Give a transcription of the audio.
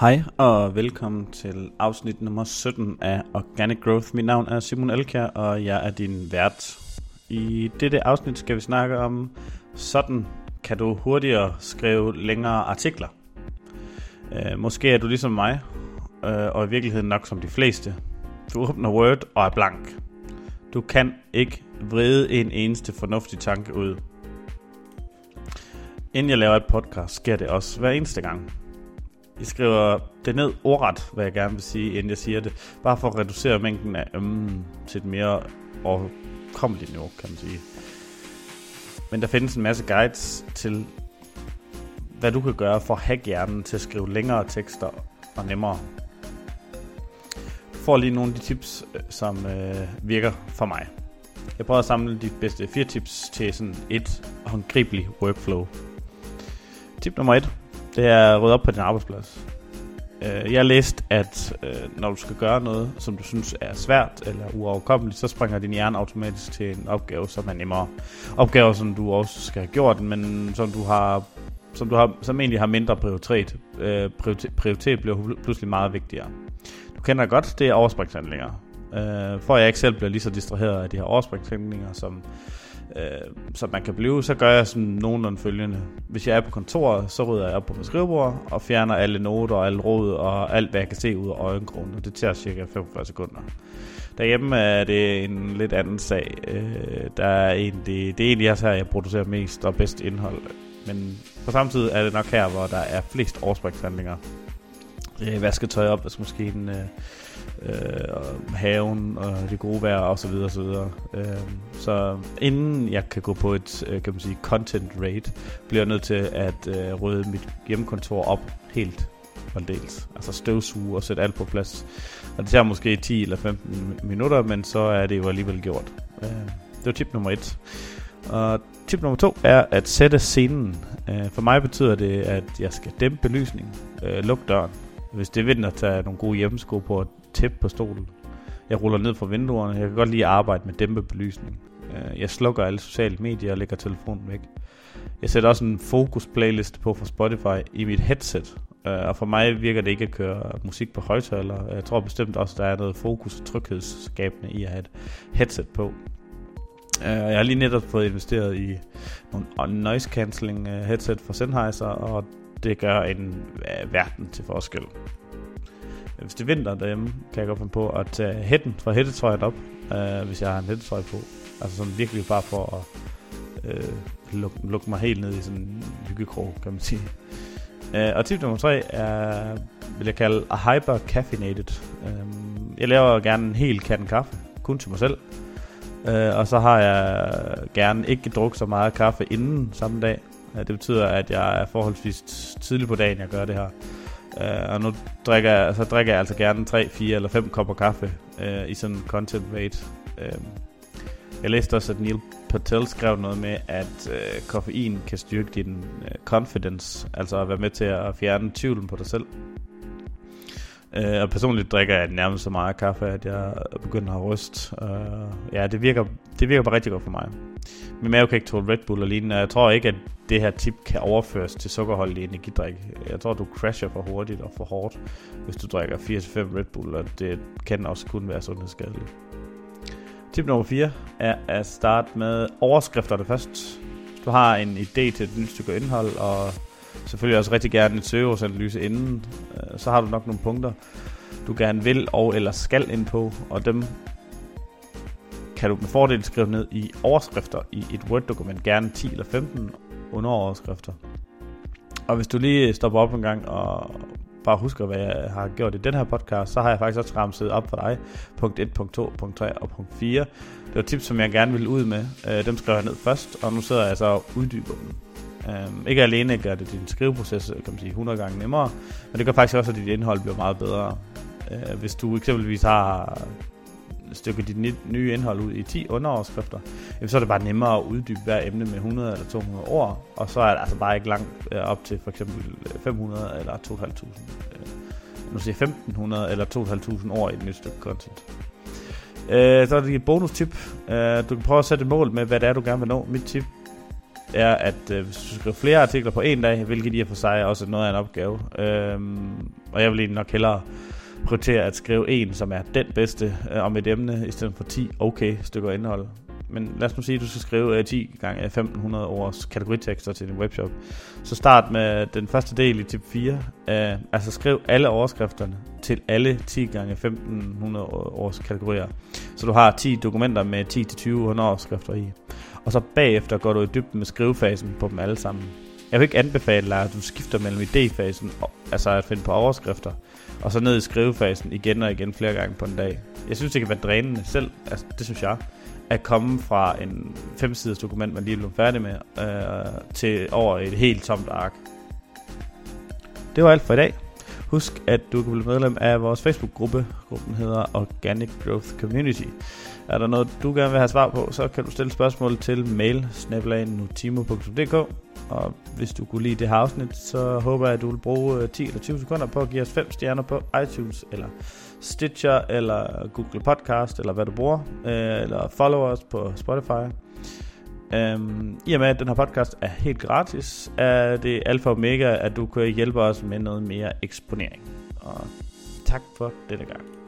Hej og velkommen til afsnit nummer 17 af Organic Growth. Mit navn er Simon Elkjær, og jeg er din vært. I dette afsnit skal vi snakke om, sådan kan du hurtigere skrive længere artikler. Øh, måske er du ligesom mig, øh, og i virkeligheden nok som de fleste. Du åbner Word og er blank. Du kan ikke vride en eneste fornuftig tanke ud. Inden jeg laver et podcast, sker det også hver eneste gang. Jeg skriver det ned ordret, hvad jeg gerne vil sige, inden jeg siger det. Bare for at reducere mængden af ømmen til et mere overkommeligt niveau, kan man sige. Men der findes en masse guides til, hvad du kan gøre for at hacke hjernen til at skrive længere tekster og nemmere. Du får lige nogle af de tips, øh, som øh, virker for mig. Jeg prøver at samle de bedste fire tips til sådan et håndgribeligt workflow. Tip nummer et det er at rydde op på din arbejdsplads. Uh, jeg har læst, at øh, når du skal gøre noget, som du synes er svært eller uoverkommeligt, så springer din hjerne automatisk til en opgave, som er nemmere. Opgaver, som du også skal have gjort, men som du har som, du har, som egentlig har mindre prioritet. Øh, uh, prioritet, prioritet bliver pludselig meget vigtigere. Du kender godt, det er overspringshandlinger. Uh, for at jeg ikke selv bliver lige så distraheret af de her overspringshandlinger, som øh, som man kan blive, så gør jeg sådan nogenlunde følgende. Hvis jeg er på kontoret, så rydder jeg op på mit skrivebord og fjerner alle noter og alle råd og alt, hvad jeg kan se ud af øjenkrogen. Det tager cirka 45 sekunder. Derhjemme er det en lidt anden sag. Øh, der er egentlig, det er egentlig også her, jeg producerer mest og bedst indhold. Men på samme tid er det nok her, hvor der er flest overspringshandlinger. Øh, vasketøj op, vaskemaskinen, øh, øh, og haven og det gode vejr og så videre og så videre. Øh, så inden jeg kan gå på et øh, kan man sige content raid, bliver jeg nødt til at øh, rydde mit hjemmekontor op helt dels. Altså støvsuge og sætte alt på plads. Og det tager måske 10 eller 15 minutter, men så er det jo alligevel gjort. Øh, det var tip nummer et. Og tip nummer to er at sætte scenen. Øh, for mig betyder det, at jeg skal dæmpe belysningen, øh, lukke døren. Hvis det er vinter, tager nogle gode hjemmesko på og tæppe på stolen. Jeg ruller ned fra vinduerne. Jeg kan godt lide at arbejde med dæmpebelysning. Øh, jeg slukker alle sociale medier og lægger telefonen væk. Jeg sætter også en fokus playlist på fra Spotify i mit headset. Øh, og for mig virker det ikke at køre musik på højtaler. Jeg tror bestemt også, der er noget fokus og tryghedsskabende i at have et headset på. Øh, jeg har lige netop fået investeret i nogle noise cancelling headset fra Sennheiser, og det gør en uh, verden til forskel. Hvis det er vinter derhjemme, kan jeg godt finde på at tage hætten fra hættetrøjen op, uh, hvis jeg har en hættetrøje på. Altså sådan virkelig bare for at uh, lukke, luk mig helt ned i sådan en hyggekrog, kan man sige. Uh, og tip nummer tre er, vil jeg kalde, a hyper caffeinated. Uh, jeg laver gerne en hel kande kaffe, kun til mig selv. Uh, og så har jeg gerne ikke drukket så meget kaffe inden samme dag. Det betyder, at jeg er forholdsvis tidlig på dagen, jeg gør det her. Øh, og nu drikker jeg, så drikker jeg altså gerne 3, 4 eller 5 kopper kaffe øh, i sådan en content rate. Øh, jeg læste også, at Neil Patel skrev noget med, at øh, koffein kan styrke din øh, confidence, altså at være med til at fjerne tvivlen på dig selv. Øh, og personligt drikker jeg nærmest så meget kaffe, at jeg begynder at ryste. Øh, ja, det virker, det virker bare rigtig godt for mig. Min mave kan ikke tåle Red Bull og lignende. Jeg tror ikke, at det her tip kan overføres til sukkerholdig energidrik. Jeg tror, du crasher for hurtigt og for hårdt, hvis du drikker 4-5 Red Bull, og det kan også kun være sundhedsskadeligt. Tip nummer 4 er at starte med overskrifterne først. Du har en idé til et nyt stykke indhold, og selvfølgelig også rigtig gerne et søgeårsanalyse inden, øh, så har du nok nogle punkter, du gerne vil og eller skal ind på, og dem kan du med fordel skrive ned i overskrifter i et Word-dokument, gerne 10 eller 15 underoverskrifter. Og hvis du lige stopper op en gang og bare husker, hvad jeg har gjort i den her podcast, så har jeg faktisk også ramset op for dig. Punkt 1, punkt 2, punkt 3 og punkt 4. Det var tips, som jeg gerne ville ud med. Øh, dem skrev jeg ned først, og nu sidder jeg så og uddyber dem. Um, ikke alene gør det din skriveproces øh, kan man sige, 100 gange nemmere, men det gør faktisk også, at dit indhold bliver meget bedre. Øh, hvis du eksempelvis har stykke dit nye indhold ud i 10 underoverskrifter, så er det bare nemmere at uddybe hver emne med 100 eller 200 ord, og så er det altså bare ikke langt øh, op til for eksempel øh, 500 eller 2.500. Øh, nu siger 1500 eller 2.500 ord i et nyt stykke content. Øh, så er det et bonus tip. Øh, du kan prøve at sætte et mål med, hvad det er, du gerne vil nå. Mit tip er, at øh, hvis du skriver flere artikler på en dag, hvilket i og for sig er også noget af en opgave, øh, og jeg vil egentlig nok hellere prioritere at skrive en, som er den bedste øh, om et emne, i stedet for 10 okay stykker indhold. Men lad os nu sige, at du skal skrive øh, 10 gange 1500 års kategoritekster til din webshop. Så start med den første del i tip 4. Øh, altså skriv alle overskrifterne til alle 10 gange 1500 års kategorier. Så du har 10 dokumenter med 10-20 overskrifter i. Og så bagefter går du i dybden med skrivefasen på dem alle sammen. Jeg vil ikke anbefale dig, at du skifter mellem idéfasen, altså at finde på overskrifter, og så ned i skrivefasen igen og igen flere gange på en dag. Jeg synes, det kan være drænende selv, altså det synes jeg, at komme fra en femsiders dokument, man lige blev færdig med, øh, til over et helt tomt ark. Det var alt for i dag. Husk, at du kan blive medlem af vores Facebook-gruppe. Gruppen hedder Organic Growth Community. Er der noget, du gerne vil have svar på, så kan du stille spørgsmål til mail og hvis du kunne lide det her afsnit, så håber jeg, at du vil bruge øh, 10 eller 20 sekunder på at give os 5 stjerner på iTunes, eller Stitcher, eller Google Podcast, eller hvad du bruger, øh, eller follow os på Spotify. Um, I og med, at den her podcast er helt gratis, er det alfa og omega, at du kan hjælpe os med noget mere eksponering. Og tak for denne gang.